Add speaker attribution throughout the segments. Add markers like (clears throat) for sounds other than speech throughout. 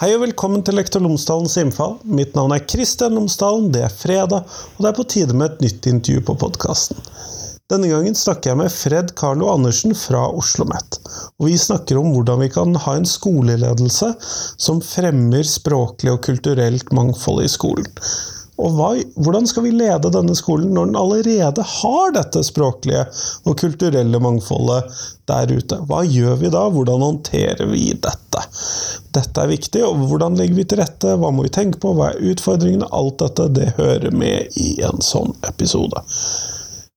Speaker 1: Hei og velkommen til Lektor Lomsdalens innfall. Mitt navn er Kristian Lomsdalen, det er fredag, og det er på tide med et nytt intervju på podkasten. Denne gangen snakker jeg med Fred Carlo Andersen fra Oslo OsloMet. Og vi snakker om hvordan vi kan ha en skoleledelse som fremmer språklig og kulturelt mangfold i skolen. Og hva, hvordan skal vi lede denne skolen når den allerede har dette språklige og kulturelle mangfoldet der ute? Hva gjør vi da? Hvordan håndterer vi dette? Dette er viktig, og hvordan legger vi til rette? Hva må vi tenke på? Hva er utfordringene? Alt dette det hører med i en sånn episode.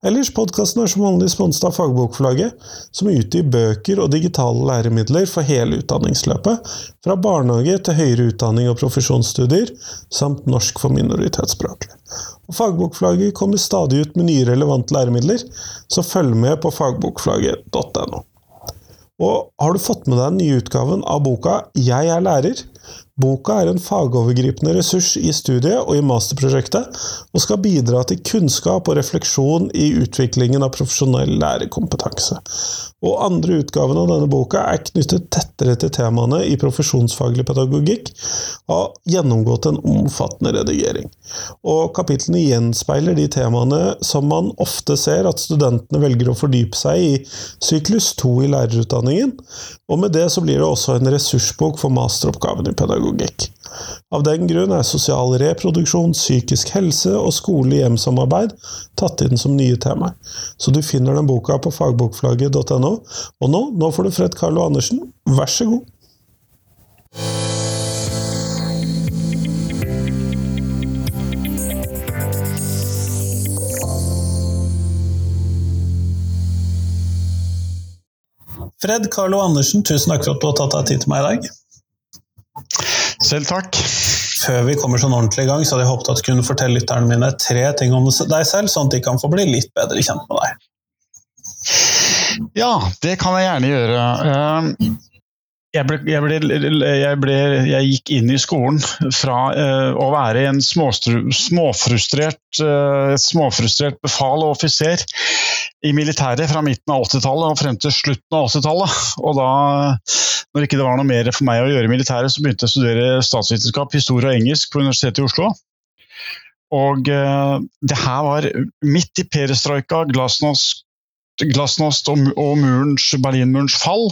Speaker 1: Ellers, podkasten er som vanlig sponset av Fagbokforlaget, som utgir bøker og digitale læremidler for hele utdanningsløpet, fra barnehage til høyere utdanning og profesjonsstudier, samt norsk for minoritetsspråklige. Og Fagbokforlaget kommer stadig ut med nye relevante læremidler, så følg med på fagbokforlaget.no. Og har du fått med deg den nye utgaven av boka Jeg er lærer? Boka er en fagovergripende ressurs i studiet og i masterprosjektet, og skal bidra til kunnskap og refleksjon i utviklingen av profesjonell lærerkompetanse. Og andre utgaven av denne boka er knyttet tettere til temaene i profesjonsfaglig pedagogikk, og har gjennomgått en omfattende redigering. Og kapitlene gjenspeiler de temaene som man ofte ser at studentene velger å fordype seg i syklus 2 i lærerutdanningen, og med det så blir det også en ressursbok for masteroppgaven i pedagogikk. Av den grunn er sosial reproduksjon, psykisk helse og skole-hjem-samarbeid tatt inn som nye temaer. Så du finner den boka på fagbokflagget.no. Og nå, nå får du Fred Carlo Andersen, vær så god! Fred Carlo Andersen, tusen takk for at du har tatt deg tid til meg i dag.
Speaker 2: Selv takk.
Speaker 1: Før vi kommer sånn ordentlig i gang, så hadde jeg håpet at du kunne fortelle lytterne mine tre ting om deg selv, sånn at de kan få bli litt bedre kjent med deg.
Speaker 2: Ja, det kan jeg gjerne gjøre. Ehm, jeg, ble, jeg, ble, jeg, ble, jeg, gikk inn i skolen fra uh, å være en småfrustrert, uh, småfrustrert befal og offiser i militæret fra midten av 80-tallet og frem til slutten av 80-tallet. Og da, når ikke det var noe mer for meg å gjøre i militæret, så begynte jeg å studere statsvitenskap, historie og engelsk på Universitetet i Oslo. Og eh, det her var midt i perestrojka, glasnost glasnost og, og murens, Berlinmurens fall.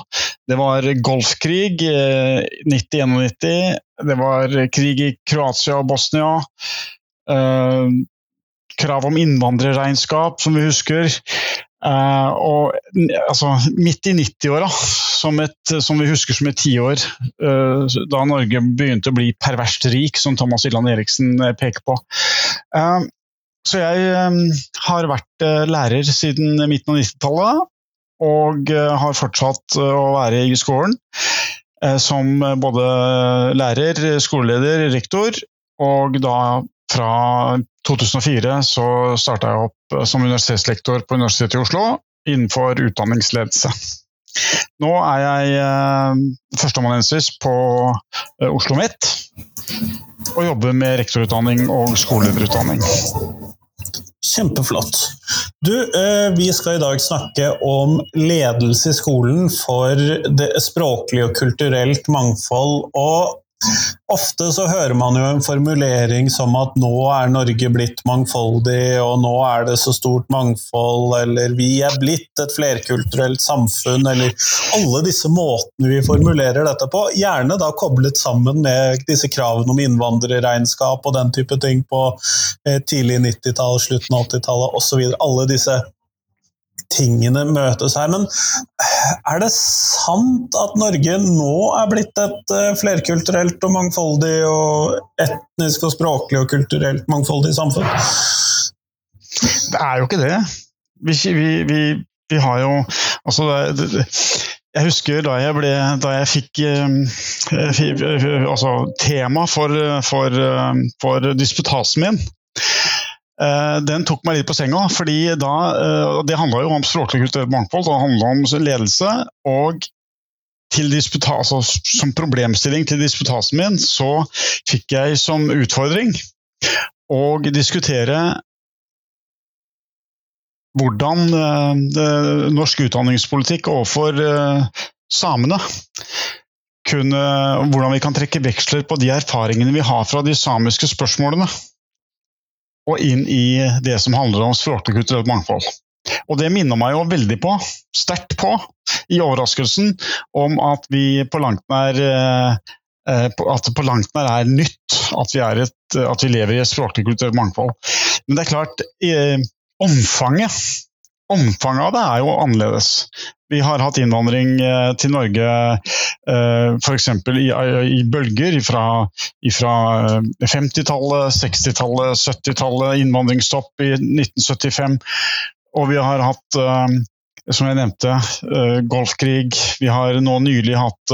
Speaker 2: Det var Golfkrig eh, 90-91. Det var krig i Kroatia og Bosnia. Eh, krav om innvandrerregnskap, som vi husker. Uh, og altså, midt i 90-åra, som, som, vi husker som et tiår, uh, da Norge begynte å bli perverst rik, som Thomas Illand Eriksen eh, peker på. Uh, så jeg um, har vært lærer siden midten av 90-tallet, og har fortsatt å være i skolen. Som både lærer, skoleleder, rektor, og da fra 2004 så starta jeg opp som universitetslektor på Universitetet i Oslo innenfor utdanningsledelse. Nå er jeg førsteamanuensis på Oslo Mitt og jobber med rektorutdanning og skolelederutdanning.
Speaker 1: Kjempeflott. Du, eh, vi skal i dag snakke om ledelse i skolen for det språklige og kulturelt mangfold. Og Ofte så hører man jo en formulering som at nå er Norge blitt mangfoldig, og nå er det så stort mangfold, eller vi er blitt et flerkulturelt samfunn, eller alle disse måtene vi formulerer dette på. Gjerne da koblet sammen med disse kravene om innvandrerregnskap og den type ting på eh, tidlig 90-tall, slutten av 80-tallet osv. Alle disse tingene møtes her. Men er det sant at Norge nå er blitt et eh, flerkulturelt og mangfoldig og etnisk og språklig og kulturelt mangfoldig samfunn?
Speaker 2: Det er jo ikke det. Vi, vi, vi, vi har jo Altså, det, det, jeg husker da jeg, ble, da jeg fikk eh, altså, tema for, for, for disputasen min Eh, den tok meg litt på senga, fordi da, eh, det handla jo om språklig kulturelt mangfold, det handla om ledelse. og altså, som problemstilling til disputasen min, så fikk jeg som utfordring å diskutere hvordan uh, norsk utdanningspolitikk overfor samene kunne, hvordan vi kan trekke veksler på de erfaringene vi har fra de samiske spørsmålene, og inn i det som handler om språklig kulturelt mangfold. Og det minner meg jo veldig på, sterkt på, i overraskelsen om at vi på langt nær eh, eh, at det på langt nær er nytt at vi, er et, at vi lever i et språklig kulturelt mangfold. Men det er klart, omfanget omfanget av det er jo annerledes. Vi har hatt innvandring eh, til Norge eh, f.eks. I, i bølger fra, fra 50-tallet, 60-tallet, 70-tallet, innvandringsstopp i 1975. Og vi har hatt, eh, som jeg nevnte, Golfkrig. Vi har nå nylig hatt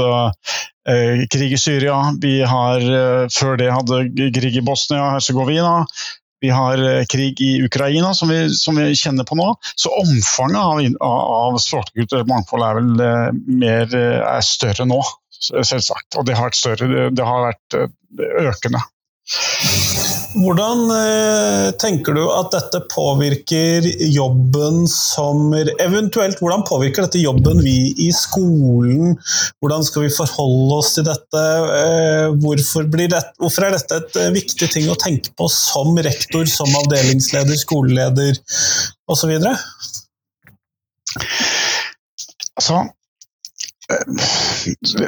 Speaker 2: krig i Syria. Vi har før det hadde krig i Bosnia-Hercegovina. Vi har eh, krig i Ukraina, som vi, som vi kjenner på nå. Så omfanget av, av språkkulturelt mangfold er vel eh, mer, eh, er større nå, selvsagt. Og det har vært, større, det har vært økende.
Speaker 3: Hvordan eh, tenker du at dette påvirker jobben som Eventuelt, hvordan påvirker dette jobben vi i skolen? Hvordan skal vi forholde oss til dette? Eh, hvorfor, det, hvorfor er dette et eh, viktig ting å tenke på som rektor, som avdelingsleder, skoleleder osv.?
Speaker 2: Altså,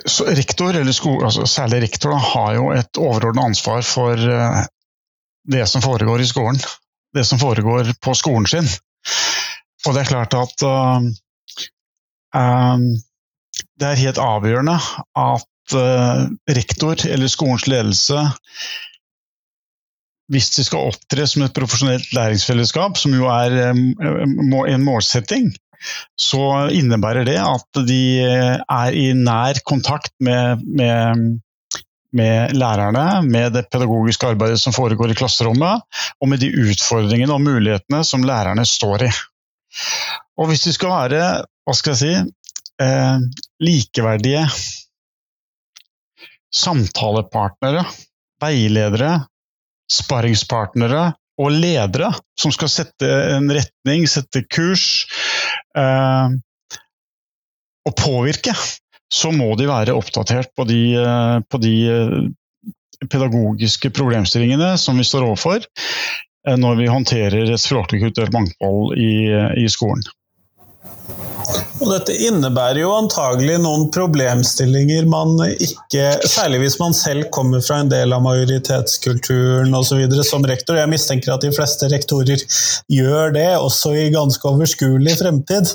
Speaker 2: så rektor, eller skole, altså særlig rektor, har jo et overordnet ansvar for det som foregår i skolen. Det som foregår på skolen sin. Og det er klart at uh, um, det er helt avgjørende at uh, rektor eller skolens ledelse hvis de skal opptre som et profesjonelt læringsfellesskap, som jo er en målsetting, så innebærer det at de er i nær kontakt med, med, med lærerne, med det pedagogiske arbeidet som foregår i klasserommet, og med de utfordringene og mulighetene som lærerne står i. Og hvis de skal være, hva skal jeg si, eh, likeverdige samtalepartnere, veiledere, sparringspartnere og ledere som skal sette en retning, sette kurs eh, og påvirke, så må de være oppdatert på de, eh, på de eh, pedagogiske problemstillingene som vi står overfor eh, når vi håndterer et språklig kulturelt mangfold i, i skolen.
Speaker 3: Og dette innebærer jo antagelig noen problemstillinger man ikke Særlig hvis man selv kommer fra en del av majoritetskulturen osv. som rektor. Jeg mistenker at de fleste rektorer gjør det, også i ganske overskuelig fremtid.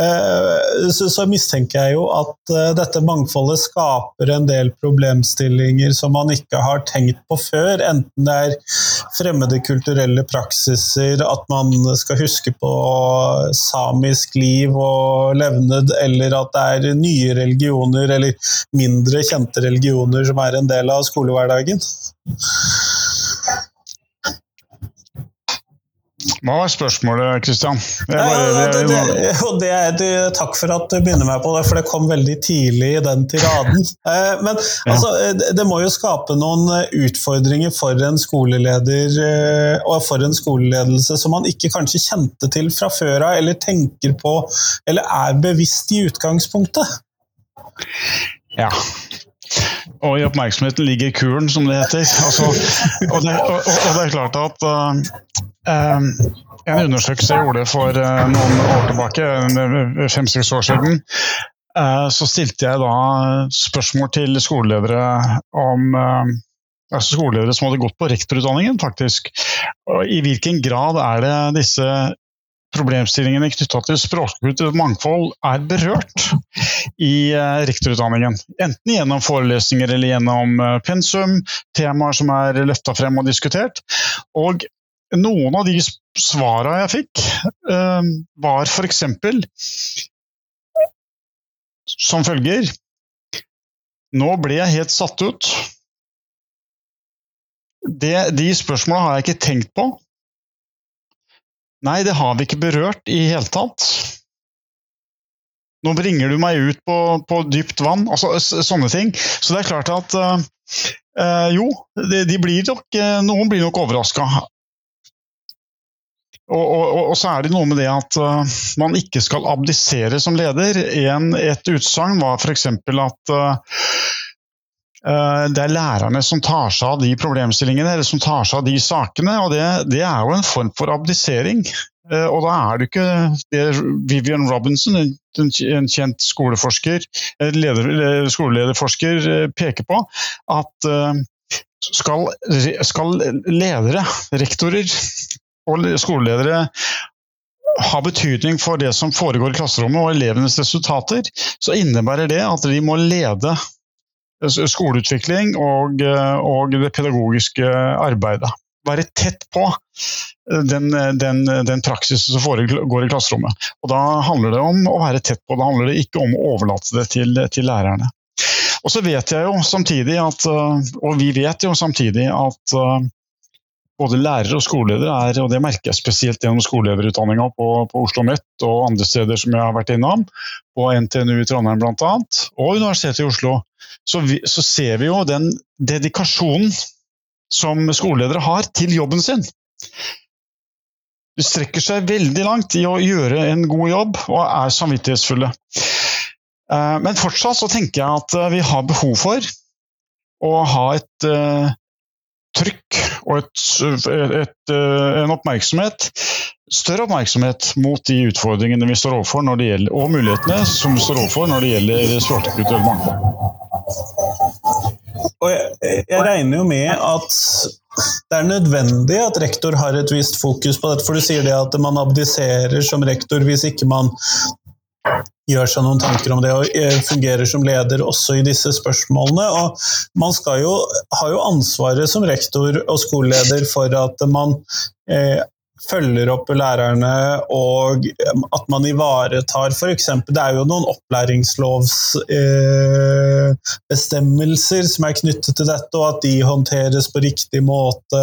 Speaker 3: Eh, så mistenker jeg jo at eh, dette mangfoldet skaper en del problemstillinger som man ikke har tenkt på før. Enten det er fremmede kulturelle praksiser, at man skal huske på samisk liv og levned, eller at det er nye religioner eller mindre kjente religioner som er en del av skolehverdagen.
Speaker 2: Hva var spørsmålet, Kristian?
Speaker 3: takk for at du begynner meg på det, for det kom veldig tidlig i den tiraden. (laughs) Eh, men altså, det må jo skape noen utfordringer for en skoleleder eh, og for en skoleledelse som man ikke kanskje kjente til fra før av, eller tenker på, eller er bevisst i utgangspunktet.
Speaker 2: Ja, og i oppmerksomheten ligger kuren, som det heter. Altså, og, det, og, og, det, er klart at uh, En undersøkelse jeg gjorde for uh, noen år tilbake, fem-seks år siden, uh, så stilte jeg da spørsmål til skoleledere om altså skoleledere som hadde gått på rektorutdanningen, faktisk. Og I hvilken grad er det disse problemstillingene knytta til språkbruk og mangfold er berørt i eh, rektorutdanningen. Enten gjennom forelesninger eller gjennom eh, pensum, temaer som er løfta frem og diskutert. Og noen av de svara jeg fikk, eh, var f.eks. som følger Nå ble jeg helt satt ut. Det, de spørsmåla har jeg ikke tenkt på. Nei, det har vi ikke berørt i hele tatt. Nå bringer du meg ut på, på dypt vann. Altså sånne ting. Så det er klart at uh, jo, de, de, blir nok, uh, noen blir nok overraska. Og, og, og, så er det noe med det at uh, man ikke skal abdisere som leder. En, et utsagn var f.eks. at det er lærerne som tar seg av de problemstillingene eller som tar seg av de sakene. og Det, det er jo en form for abdisering. Og da er det ikke det Vivian Robinson, en kjent skoleforsker, leder, skolelederforsker, peker på, at skal, skal ledere, rektorer og skoleledere ha betydning for det som foregår i klasserommet og elevenes resultater, så innebærer det at de må lede skoleutvikling og, og det pedagogiske arbeidet. Være tett på den, den, den, praksisen som foregår i klasserommet. Og Da handler det om å være tett på, da handler det ikke om å overlate det til, til lærerne. Og så vet jeg jo samtidig at, og vi vet jo samtidig at både lærere og skoleledere er, og det merker jeg spesielt gjennom skolelederutdanninga på, på Oslo OsloMet og andre steder som jeg har vært innom, på NTNU i Trondheim bl.a., og Universitetet i Oslo, så, vi, så, ser vi jo den dedikasjonen som skoleledere har til jobben sin. De strekker seg veldig langt i å gjøre en god jobb og er samvittighetsfulle. Eh, men fortsatt så tenker jeg at vi har behov for å ha et eh, trykk og et, et, eh, en oppmerksomhet, større oppmerksomhet mot de utfordringene vi står overfor når det gjelder, og mulighetene som vi står overfor når det gjelder mangfold.
Speaker 3: Og jeg, jeg regner jo med at det er nødvendig at rektor har et visst fokus på dette, for du sier det at man abdiserer som rektor hvis ikke man gjør seg noen tanker om det og eh, fungerer som leder også i disse spørsmålene. Og man jo, har jo ansvaret som rektor og skoleleder for at man eh, følger opp lærerne, og eh, at man ivaretar f.eks. Det er jo noen opplæringslovsbestemmelser eh, som er knyttet til dette, og at de håndteres på riktig måte.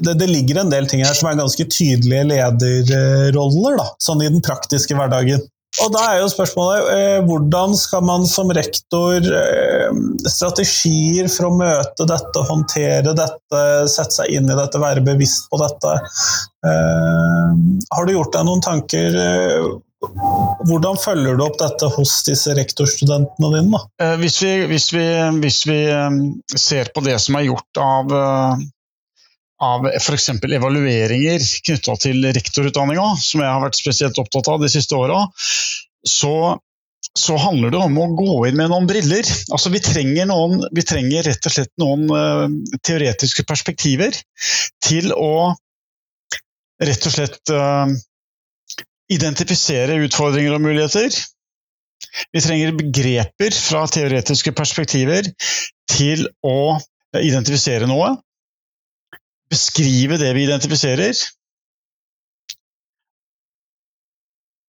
Speaker 3: Det, det, ligger en del ting her som er ganske tydelige lederroller, da, sånn i den praktiske hverdagen. Og da er jo spørsmålet eh, hvordan skal man som rektor eh, strategier for å møte dette, håndtere dette, sette seg inn i dette, være bevisst på dette? Eh, har du gjort deg noen tanker? Hvordan følger du opp dette hos disse rektorstudentene dine?
Speaker 2: Hvis vi, hvis, vi, hvis vi, ser på det som er gjort av av f.eks. evalueringer knytta til rektorutdanninga, som jeg har vært spesielt opptatt av de siste åra, så, så, handler det om å gå inn med noen briller. Altså, vi, trenger noen, vi trenger rett og slett noen uh, teoretiske perspektiver til å rett og slett uh, identifisere utfordringer og muligheter. Vi trenger begreper fra teoretiske perspektiver til å identifisere noe beskrive det vi identifiserer.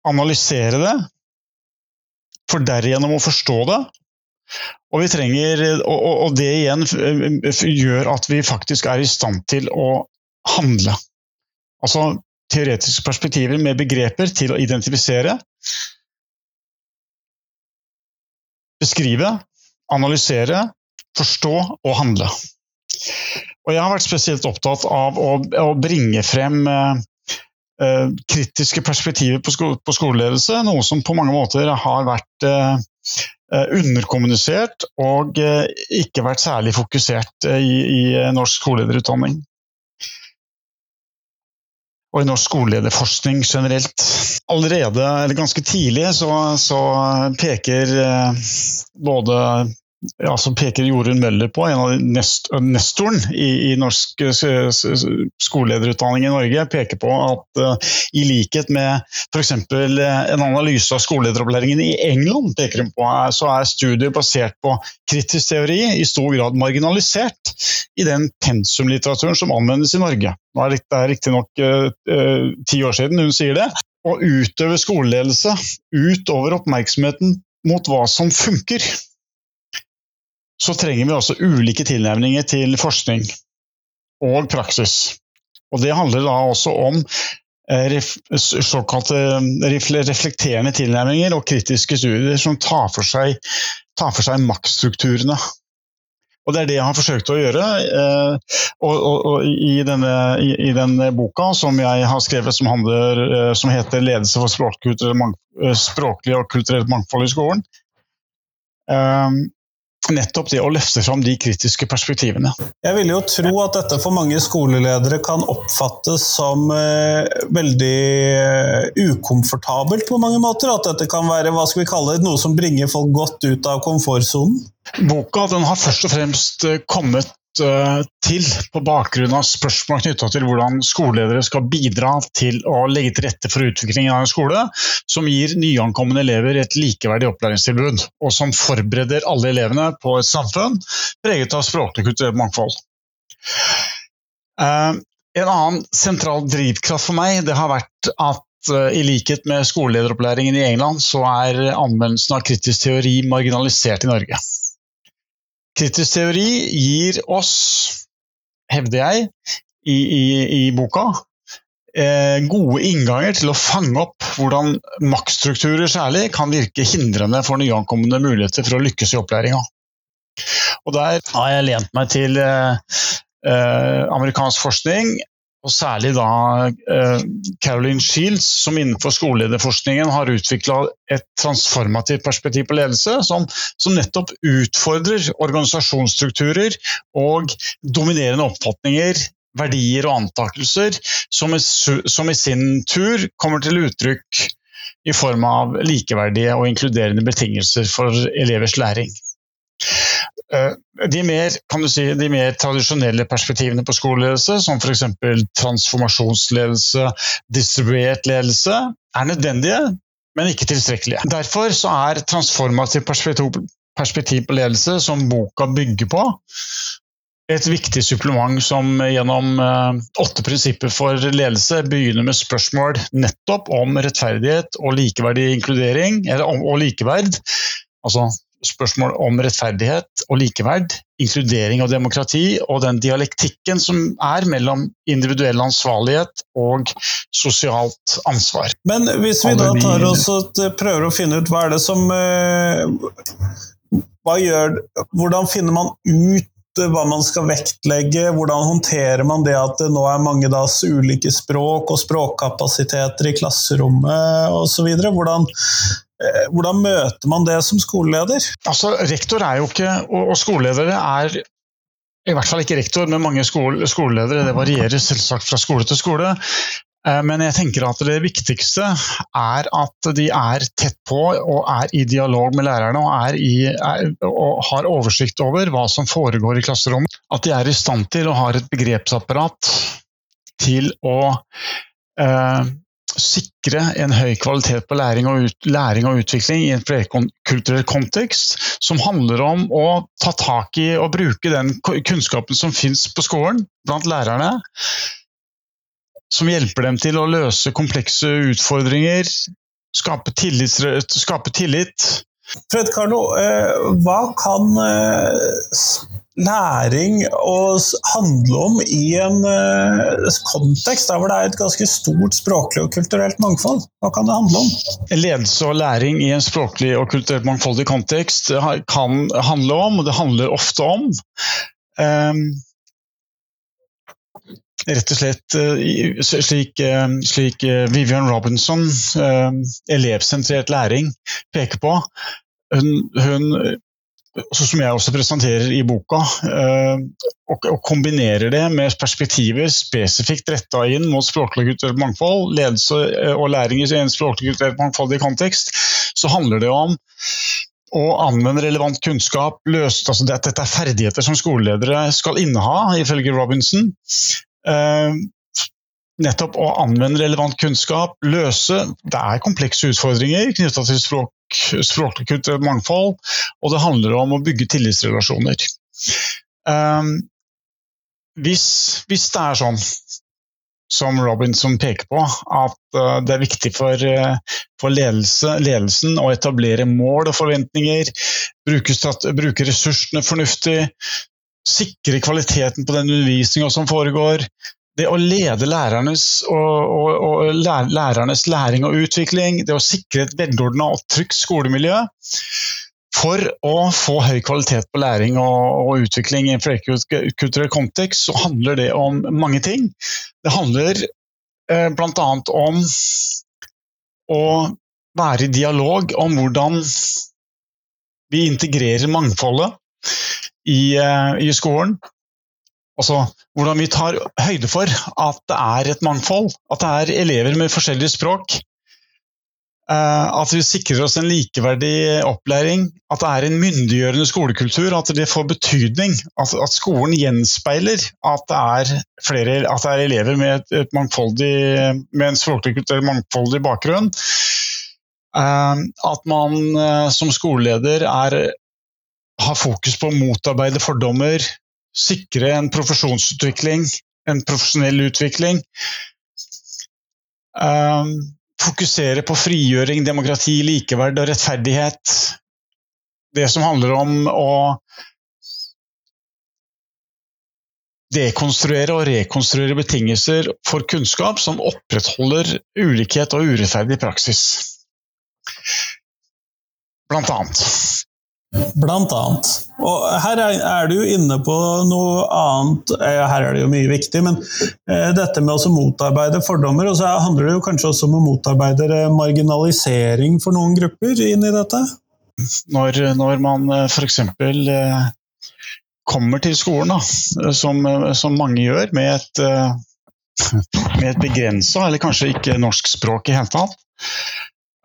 Speaker 2: Analysere det, for derigjennom å forstå det. Og, trenger, og, og det igjen gjør at vi faktisk er i stand til å handle. Altså teoretiske perspektiver med begreper til å identifisere, beskrive, analysere, forstå og handle. Og jeg har vært spesielt opptatt av å, å bringe frem eh, eh, kritiske perspektiver på, sko på, skoleledelse, noe som på mange måter har vært eh, eh underkommunisert og eh, ikke vært særlig fokusert eh, i, i, norsk skolelederutdanning. Og i norsk skolelederforskning generelt. Allerede, eller ganske tidlig, så, så peker både ja, som peker Jorunn Møller på, en av nest, nestoren i, i, norsk skolelederutdanning i Norge, peker på at uh, i likhet med f.eks. En analyse av skolelederopplæringen i England, peker hun på, så er studier basert på kritisk teori i stor grad marginalisert i den pensumlitteraturen som anvendes i Norge. Nå er det riktignok uh, uh, ti år siden hun sier det. Å utøve skoleledelse utover oppmerksomheten mot hva som funker så trenger vi også ulike tilnærminger til forskning og praksis. Og Det handler da også om eh, såkalte reflekterende tilnærminger og kritiske studier som tar for seg, tar for seg maktstrukturene. Og Det er det jeg har forsøkt å gjøre. Eh, og, og, og i, denne, i, i, denne, boka som jeg har skrevet som, handler, eh, som heter 'Ledelse for språklig og kulturelt mangfold i skolen', nettopp det å løfte fram de kritiske perspektivene.
Speaker 3: Jeg vil jo tro at dette for mange skoleledere kan oppfattes som eh, veldig eh, ukomfortabelt på mange måter. At dette kan være hva skal vi kalle det, noe som bringer folk godt ut av komfortsonen.
Speaker 2: Boka den har først og fremst eh, kommet til på bakgrunn av spørsmål knytta til hvordan skoleledere skal bidra til å legge til rette for utviklingen av en skole som gir nyankomne elever et likeverdig opplæringstilbud, og som forbereder alle elevene på et samfunn preget av språklig kulturelt mangfold. Eh, en annen sentral drivkraft for meg det har vært at eh, i likhet med skolelederopplæringen i England, så er anvendelsen av kritisk teori marginalisert i Norge. Kritisk teori gir oss, hevder jeg, i, i, i boka, eh, gode innganger til å fange opp hvordan maktstrukturer særlig kan virke hindrende for nyankomne muligheter for å lykkes i opplæringa. Og Der har jeg lent meg til eh, eh, amerikansk forskning og særlig da eh, Caroline Shields, som innenfor skolelederforskningen har utvikla et transformativt perspektiv på ledelse, som, som, nettopp utfordrer organisasjonsstrukturer og dominerende oppfatninger, verdier og antakelser, som som i sin tur kommer til uttrykk i form av likeverdige og inkluderende betingelser for elevers læring. Eh, de mer, si, de mer, tradisjonelle perspektivene på skoleledelse, som f.eks. transformasjonsledelse, distribuert ledelse, er nødvendige, men ikke tilstrekkelige. Derfor er transformativ perspektiv, på ledelse, som boka bygger på, et viktig supplement som gjennom eh, åtte prinsipper for ledelse begynner med spørsmål nettopp om rettferdighet og likeverdig inkludering, eller om, og likeverd. Altså spørsmål om rettferdighet og likeverd, inkludering og demokrati, og den dialektikken som er mellom individuell ansvarlighet og sosialt ansvar.
Speaker 3: Men hvis vi da tar oss og prøver å finne ut hva er det som eh, hva gjør, Hvordan finner man ut hva man skal vektlegge, hvordan håndterer man det at det nå er mange das ulike språk og språkkapasiteter i klasserommet osv. Hvordan, Eh, hvordan møter man det som skoleleder?
Speaker 2: Altså, rektor er jo ikke, og skoleledere er i hvert fall ikke rektor, men mange skole, skoleledere. Det varierer selvsagt fra skole til skole. Eh, men jeg tenker at det viktigste er at de er tett på og er i dialog med lærerne og, i, er, og har oversikt over hva som foregår i klasserommet. At de er i stand til og har et begrepsapparat til å eh, sikre en høy kvalitet på læring og, ut, læring og utvikling i en flerkulturell kontekst, som handler om å ta tak i og bruke den kunnskapen som finnes på skolen blant lærerne, som hjelper dem til å løse komplekse utfordringer, skape tillit. Skape tillit.
Speaker 3: Fred Carlo, eh, hva kan eh, læring å handle om i en uh, kontekst der hvor det er et ganske stort språklig og kulturelt mangfold? Hva kan det handle om?
Speaker 2: Ledelse og læring i en språklig og kulturelt mangfoldig kontekst kan handle om, og det handler ofte om, um, rett og slett uh, slik, uh, slik Vivian Robinson, elevsentrert læring, peker på. Hun, hun som jeg også presenterer i boka, eh, og, kombinerer det med perspektiver spesifikt retta inn mot språklig kulturelt mangfold, ledelse eh, og læring i en språklig kulturelt mangfoldig kontekst, så handler det om å anvende relevant kunnskap. Løst, altså dette er ferdigheter som skoleledere skal inneha, ifølge Robinson. Nettopp å anvende relevant kunnskap, løse Det er komplekse utfordringer knytta til språk, språklig mangfold, og det handler om å bygge tillitsrelasjoner. Um, hvis, hvis, det er sånn som Robinson peker på, at uh, det er viktig for, uh, for ledelse, ledelsen å etablere mål og forventninger, bruke, bruke ressursene fornuftig, sikre kvaliteten på den undervisninga som foregår, det å lede lærernes, og, og, og lærernes læring og utvikling, det å sikre et velordna og trygt skolemiljø for å få høy kvalitet på læring og, og utvikling i en flerkulturell kontekst, så handler det om mange ting. Det handler eh, bl.a. om å være i dialog om hvordan vi integrerer mangfoldet i, i skolen. Altså hvordan vi tar høyde for at det er et mangfold, at det er elever med forskjellige språk. Eh, at vi sikrer oss en likeverdig opplæring, at det er en myndiggjørende skolekultur, at det får betydning. At, at skolen gjenspeiler at det er, flere, at det er elever med, et, et med en språklig kultur, mangfoldig bakgrunn. Eh, at man eh, som skoleleder er, har fokus på å motarbeide fordommer, sikre en profesjonsutvikling, en profesjonell utvikling. Um, fokusere på frigjøring, demokrati, likeverd og rettferdighet. Det som handler om å dekonstruere og rekonstruere betingelser for kunnskap som opprettholder ulikhet og urettferdig praksis. Blant annet.
Speaker 3: Blant annet. Og her er, du inne på noe annet, eh, her er det jo mye viktig, men eh, dette med å motarbeide fordommer. Og så handler det jo kanskje også om å motarbeide eh, marginalisering for noen grupper inn i dette?
Speaker 2: Når, når man f.eks. kommer til skolen, da, som, som, mange gjør, med et, (laughs) med et begrensa, eller kanskje ikke norsk språk i hele tatt,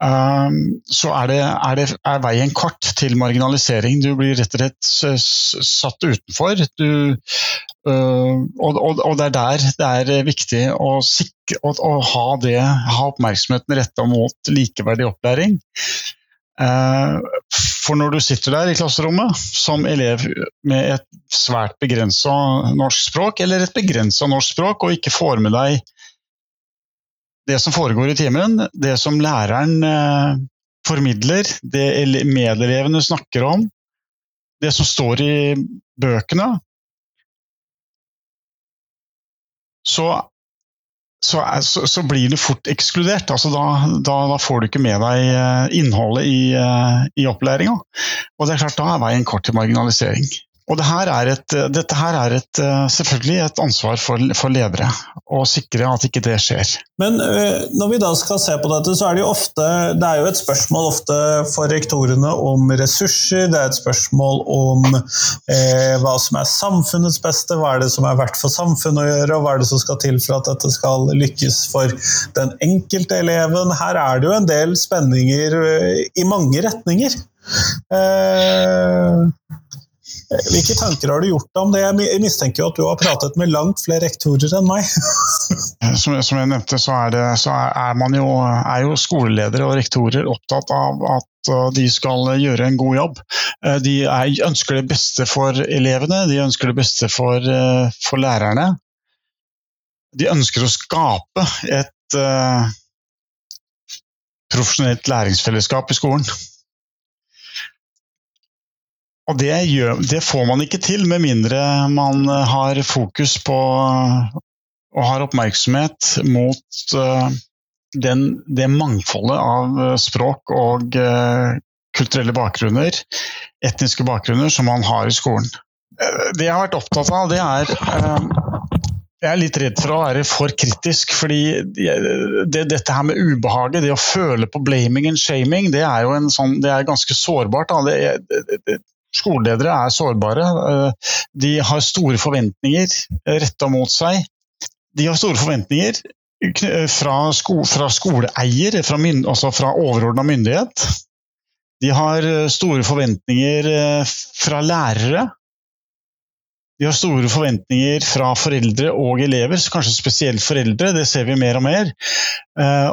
Speaker 2: så er, det, er, det, er, veien kort til marginalisering. Du blir rett og slett satt utenfor. Du, øh, og, og, og, det er der det er viktig å, sikre, å, å ha, det, ha, oppmerksomheten retta mot likeverdig opplæring. Ehm, for når du sitter der i klasserommet som elev med et svært begrensa norsk språk, eller et begrensa norsk språk, og ikke får med deg det som foregår i timen, det som læreren eh, formidler, det medelevene snakker om, det som står i bøkene, så, så, så, blir det fort ekskludert. Altså da, da, da, får du ikke med deg eh, innholdet i, eh, i opplæringa. Og det er klart, da er veien kort til marginalisering. Og det her et, dette her er et, eh, selvfølgelig et ansvar for, for, ledere, å sikre at ikke det skjer.
Speaker 3: Men eh, når vi da skal se på dette, så er det jo ofte Det er jo et spørsmål ofte for rektorene om ressurser, det er et spørsmål om eh, hva som er samfunnets beste, hva er det som er verdt for samfunnet å gjøre, og hva er det som skal til for at dette skal lykkes for den enkelte eleven. Her er det jo en del spenninger eh, i mange retninger. Eh, hvilke tanker har du gjort om det? Jeg mistenker jo at du har pratet med langt flere rektorer enn meg. (laughs)
Speaker 2: som, som, jeg nevnte, så, er, det, så er, jo, er jo skoleledere og rektorer opptatt av at uh, de skal gjøre en god jobb. Uh, de er, ønsker det beste for elevene, de ønsker det beste for, uh, for lærerne. De ønsker å skape et profesjonelt læringsfellesskap i skolen. Og det, gjør, det, får man ikke til med mindre man eh, har fokus på og har oppmerksomhet mot uh, den, det mangfoldet av eh, språk og kulturelle bakgrunner, etniske bakgrunner, som man har i skolen. Det jeg har vært opptatt av, det er Jeg er litt redd for å være for kritisk, fordi det, dette her med ubehaget, det å føle på blaming and shaming, det er jo sånn, det er ganske sårbart. Det, Skoleledere er sårbare. Eh, de har store forventninger retta mot seg. De har store forventninger fra, sko fra skoleeier, fra, altså fra overordna myndighet. De har eh, store forventninger eh, fra lærere. De har store forventninger fra foreldre og elever, kanskje spesielt foreldre. Det ser vi mer og mer.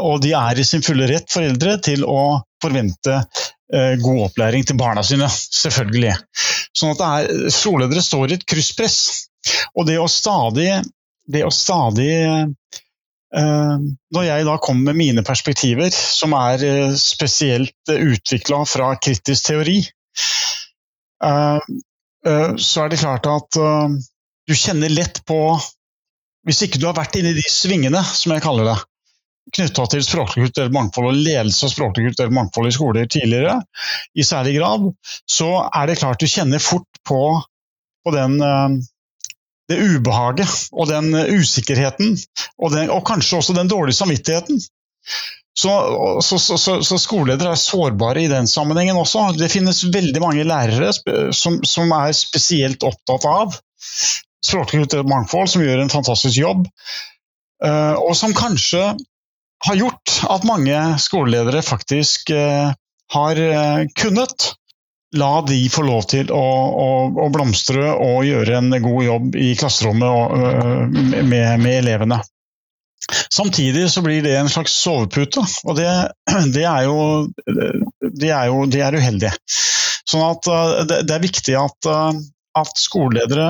Speaker 2: Og de er i sin fulle rett, foreldre, til å forvente Eh, god opplæring til barna sine, selvfølgelig. Sånn at er, skoleledere står i et krysspress. Og det å stadig, det å stadig uh, Når jeg da kommer med mine perspektiver, som er uh, spesielt utvikla fra kritisk teori, så er det klart at du kjenner lett på Hvis ikke du har vært inni de svingene, som jeg kaller det, knytta til språklig kulturelt mangfold og ledelse av språklig kulturelt mangfold i skoler tidligere, i særlig grad, så er det klart du kjenner fort på, på den, eh, det ubehaget og den usikkerheten, og, den, og, kanskje også den dårlige samvittigheten Så, så, så, så, skoleledere er sårbare i den sammenhengen også. Det finnes veldig mange lærere som, som er spesielt opptatt av språklig mangfold, som gjør en fantastisk jobb. Eh, og som kanskje har gjort at mange skoleledere faktisk eh, har eh, kunnet la de få lov til å, å, å, blomstre og gjøre en god jobb i klasserommet og, med, med elevene. Samtidig så blir det en slags sovepute, og det, (clears throat) det, er, jo, det er, jo, det er uheldig. Sånn at eh, det, er viktig at, eh, at, skoleledere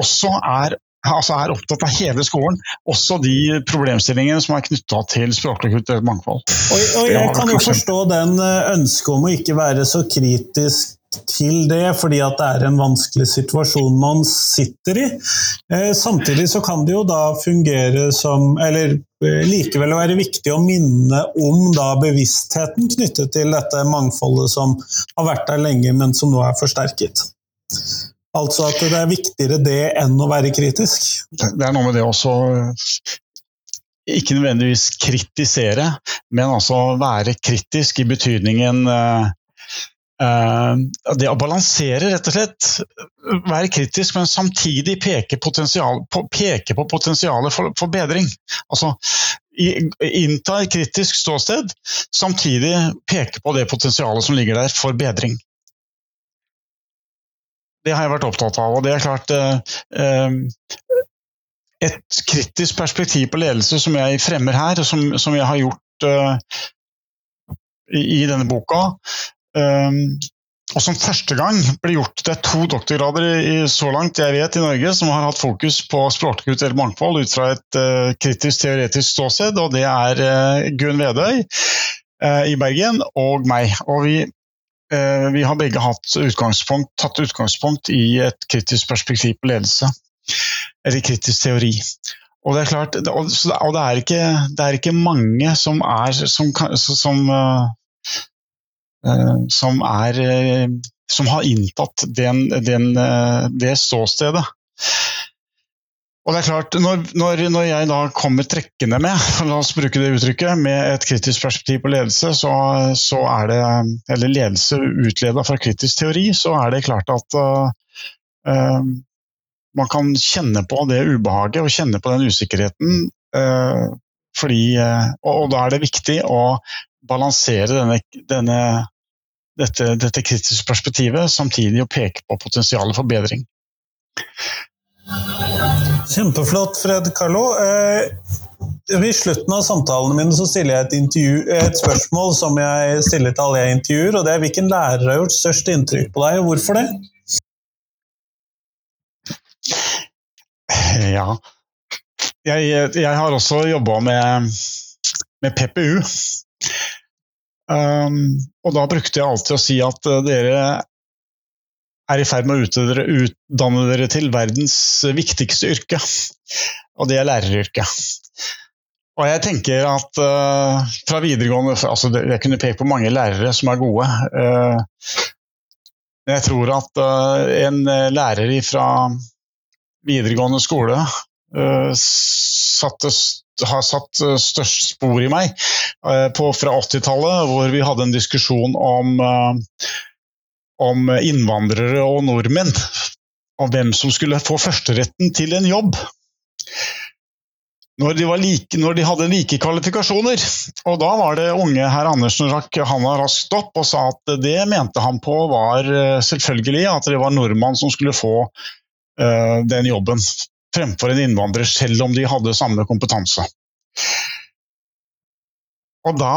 Speaker 2: også er, altså er, opptatt av hele skolen, også de problemstillingene som er knytta til språklig kulturelt mangfold.
Speaker 3: Og, og jeg kan jo forstå den eh, ønsket om å ikke være så kritisk til det, fordi at det er en vanskelig situasjon man sitter i. Eh, samtidig så kan det jo da fungere som Eller eh, likevel være viktig å minne om da bevisstheten knyttet til dette mangfoldet som har vært der lenge, men som nå er forsterket. Altså at det er viktigere det enn å være kritisk.
Speaker 2: Det er noe med det også ikke nødvendigvis kritisere, men altså være kritisk i betydningen uh, Uh, det å balansere, rett og slett. Være kritisk, men samtidig peke, på, peke på potensialet for, for, bedring. Altså innta et kritisk ståsted, samtidig peke på det potensialet som ligger der for bedring. Det har jeg vært opptatt av. og det er klart uh, Et kritisk perspektiv på ledelse som jeg fremmer her, og som, som jeg har gjort uh, i, denne boka, og som første gang ble gjort Det er to doktorgrader i, så langt jeg vet i Norge som har hatt fokus på språkkulturelt mangfold ut fra et uh, kritisk teoretisk ståsted, og det er uh, Gunn Vedøy uh, i Bergen og meg. Og vi, vi har begge utgangspunkt, tatt utgangspunkt i et kritisk perspektiv på ledelse. Eller kritisk teori. Og det er klart, og det er ikke, det er ikke mange som, er, som, som Eh, som, er, eh, som har inntatt den, den, eh, det ståstedet. Og det er klart, når, når, når, jeg da kommer trekkende med (laughs) la oss bruke det uttrykket, med et kritisk perspektiv på ledelse, så, så er det, eller ledelse utleda fra kritisk teori, så er det klart at uh, man kan kjenne på det ubehaget og kjenne på den usikkerheten. Uh, fordi, uh, og, og, da er det viktig å balansere denne, denne, dette, dette, kritiske perspektivet, samtidig å peke på potensialet for bedring.
Speaker 3: Kjempeflott, Fred Carlo. Eh, I slutten av samtalene mine så stiller jeg et, intervju, et, spørsmål som jeg stiller til alle jeg intervjuer, og det er hvilken lærer har gjort størst inntrykk på deg, og hvorfor det?
Speaker 2: Ja Jeg, jeg har også jobba med, med PPU. Um, og da brukte jeg alltid å si at uh, dere er i ferd med å utdanne, utdanne dere til verdens viktigste yrke, og det er læreryrket. Og jeg tenker at uh, fra videregående altså Jeg kunne peke på mange lærere som er gode. Uh, jeg tror at uh, en lærer fra videregående skole satte har satt størst spor i meg på, fra 80-tallet, hvor vi hadde en diskusjon om, om innvandrere og nordmenn. Og hvem som skulle få førsteretten til en jobb. Når de, like, når de, hadde like kvalifikasjoner. Og da var det unge herr Andersen rakk handa raskt opp og sa at det mente han på var selvfølgelig at det var nordmann som skulle få uh, den jobben fremfor en innvandrer, selv om de hadde samme kompetanse. Og da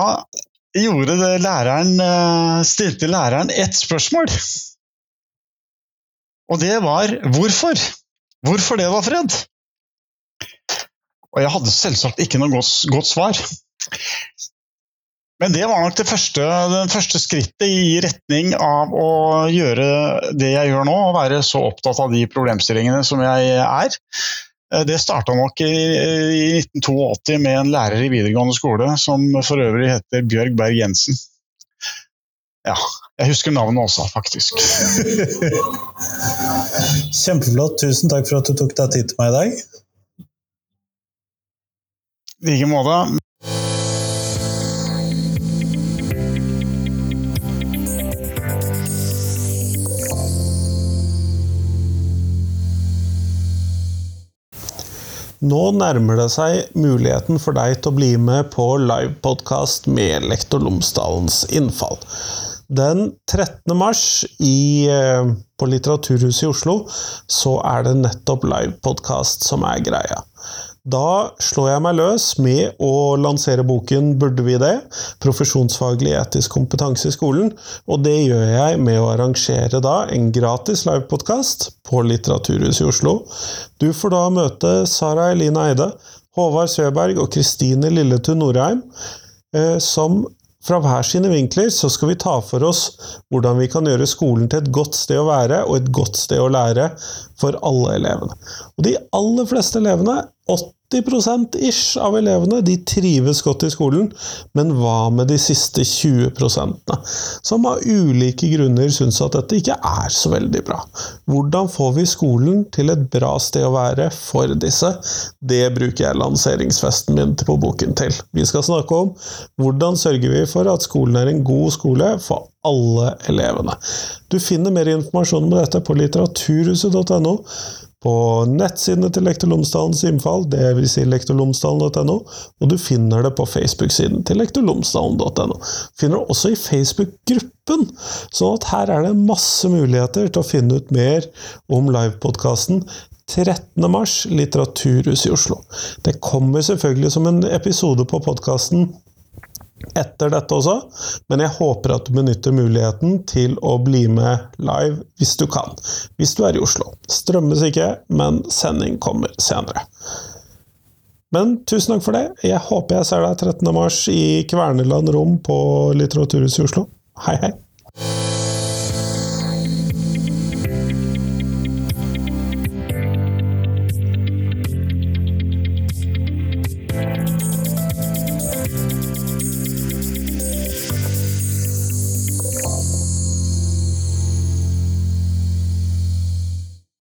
Speaker 2: gjorde læreren, eh, stilte læreren ett spørsmål. Og det var hvorfor? Hvorfor det, var Fred? Og jeg hadde selvsagt ikke noe godt, godt svar. Men det var nok det første, det første, skrittet i retning av å gjøre det jeg gjør nå, og være så opptatt av de problemstillingene som jeg er. Eh, det starta nok i, i, 1982 med en lærer i videregående skole som for øvrig heter Bjørg Berg Jensen. Ja, jeg husker navnet også, faktisk. (laughs)
Speaker 3: Kjempeflott. Tusen takk for at du tok deg tid til meg i dag.
Speaker 2: I like måte.
Speaker 1: Nå nærmer det seg muligheten for deg til å bli med på livepodkast med Lektor Lomsdalens innfall. Den 13. mars i, eh, på Litteraturhuset i Oslo så er det nettopp livepodkast som er greia. Da slår jeg meg løs med å lansere boken 'Burde vi det?' Profesjonsfaglig etisk kompetanse i skolen. Og det gjør jeg med å arrangere da en gratis livepodkast på Litteraturhuset i Oslo. Du får da møte Sara Eline Eide, Håvard Søberg og Kristine Lilletun Norheim, eh, som fra hver sine vinkler så skal vi ta for oss hvordan vi kan gjøre skolen til et godt sted å være og et godt sted å lære for alle elevene. Og de aller fleste elevene 80 ish av elevene de trives godt i skolen, men hva med de siste 20 som av ulike grunner syns at dette ikke er så veldig bra? Hvordan får vi skolen til et bra sted å være for disse? Det bruker jeg lanseringsfesten min på boken til. Vi skal snakke om hvordan sørger vi for at skolen er en god skole for alle elevene. Du finner mer informasjon om dette på litteraturhuset.no på nettsidene til Lektor Lomsdalens innfall, dvs. Si lektorlomsdalen.no, og du finner det på Facebook-siden til lektorlomsdalen.no. Finner det også i Facebook-gruppen, sånn at her er det masse muligheter til å finne ut mer om livepodkasten 13. mars, Litteraturhuset i Oslo. Det kommer selvfølgelig som en episode på podkasten etter dette også, men jeg håper at du benytter muligheten til å bli med live hvis du kan. Hvis du er i Oslo. Strømmes ikke, men sending kommer senere. Men tusen takk for det. Jeg håper jeg ser deg 13. mars i Kverneland Rom på Litteraturhuset i Oslo. Hei, hei!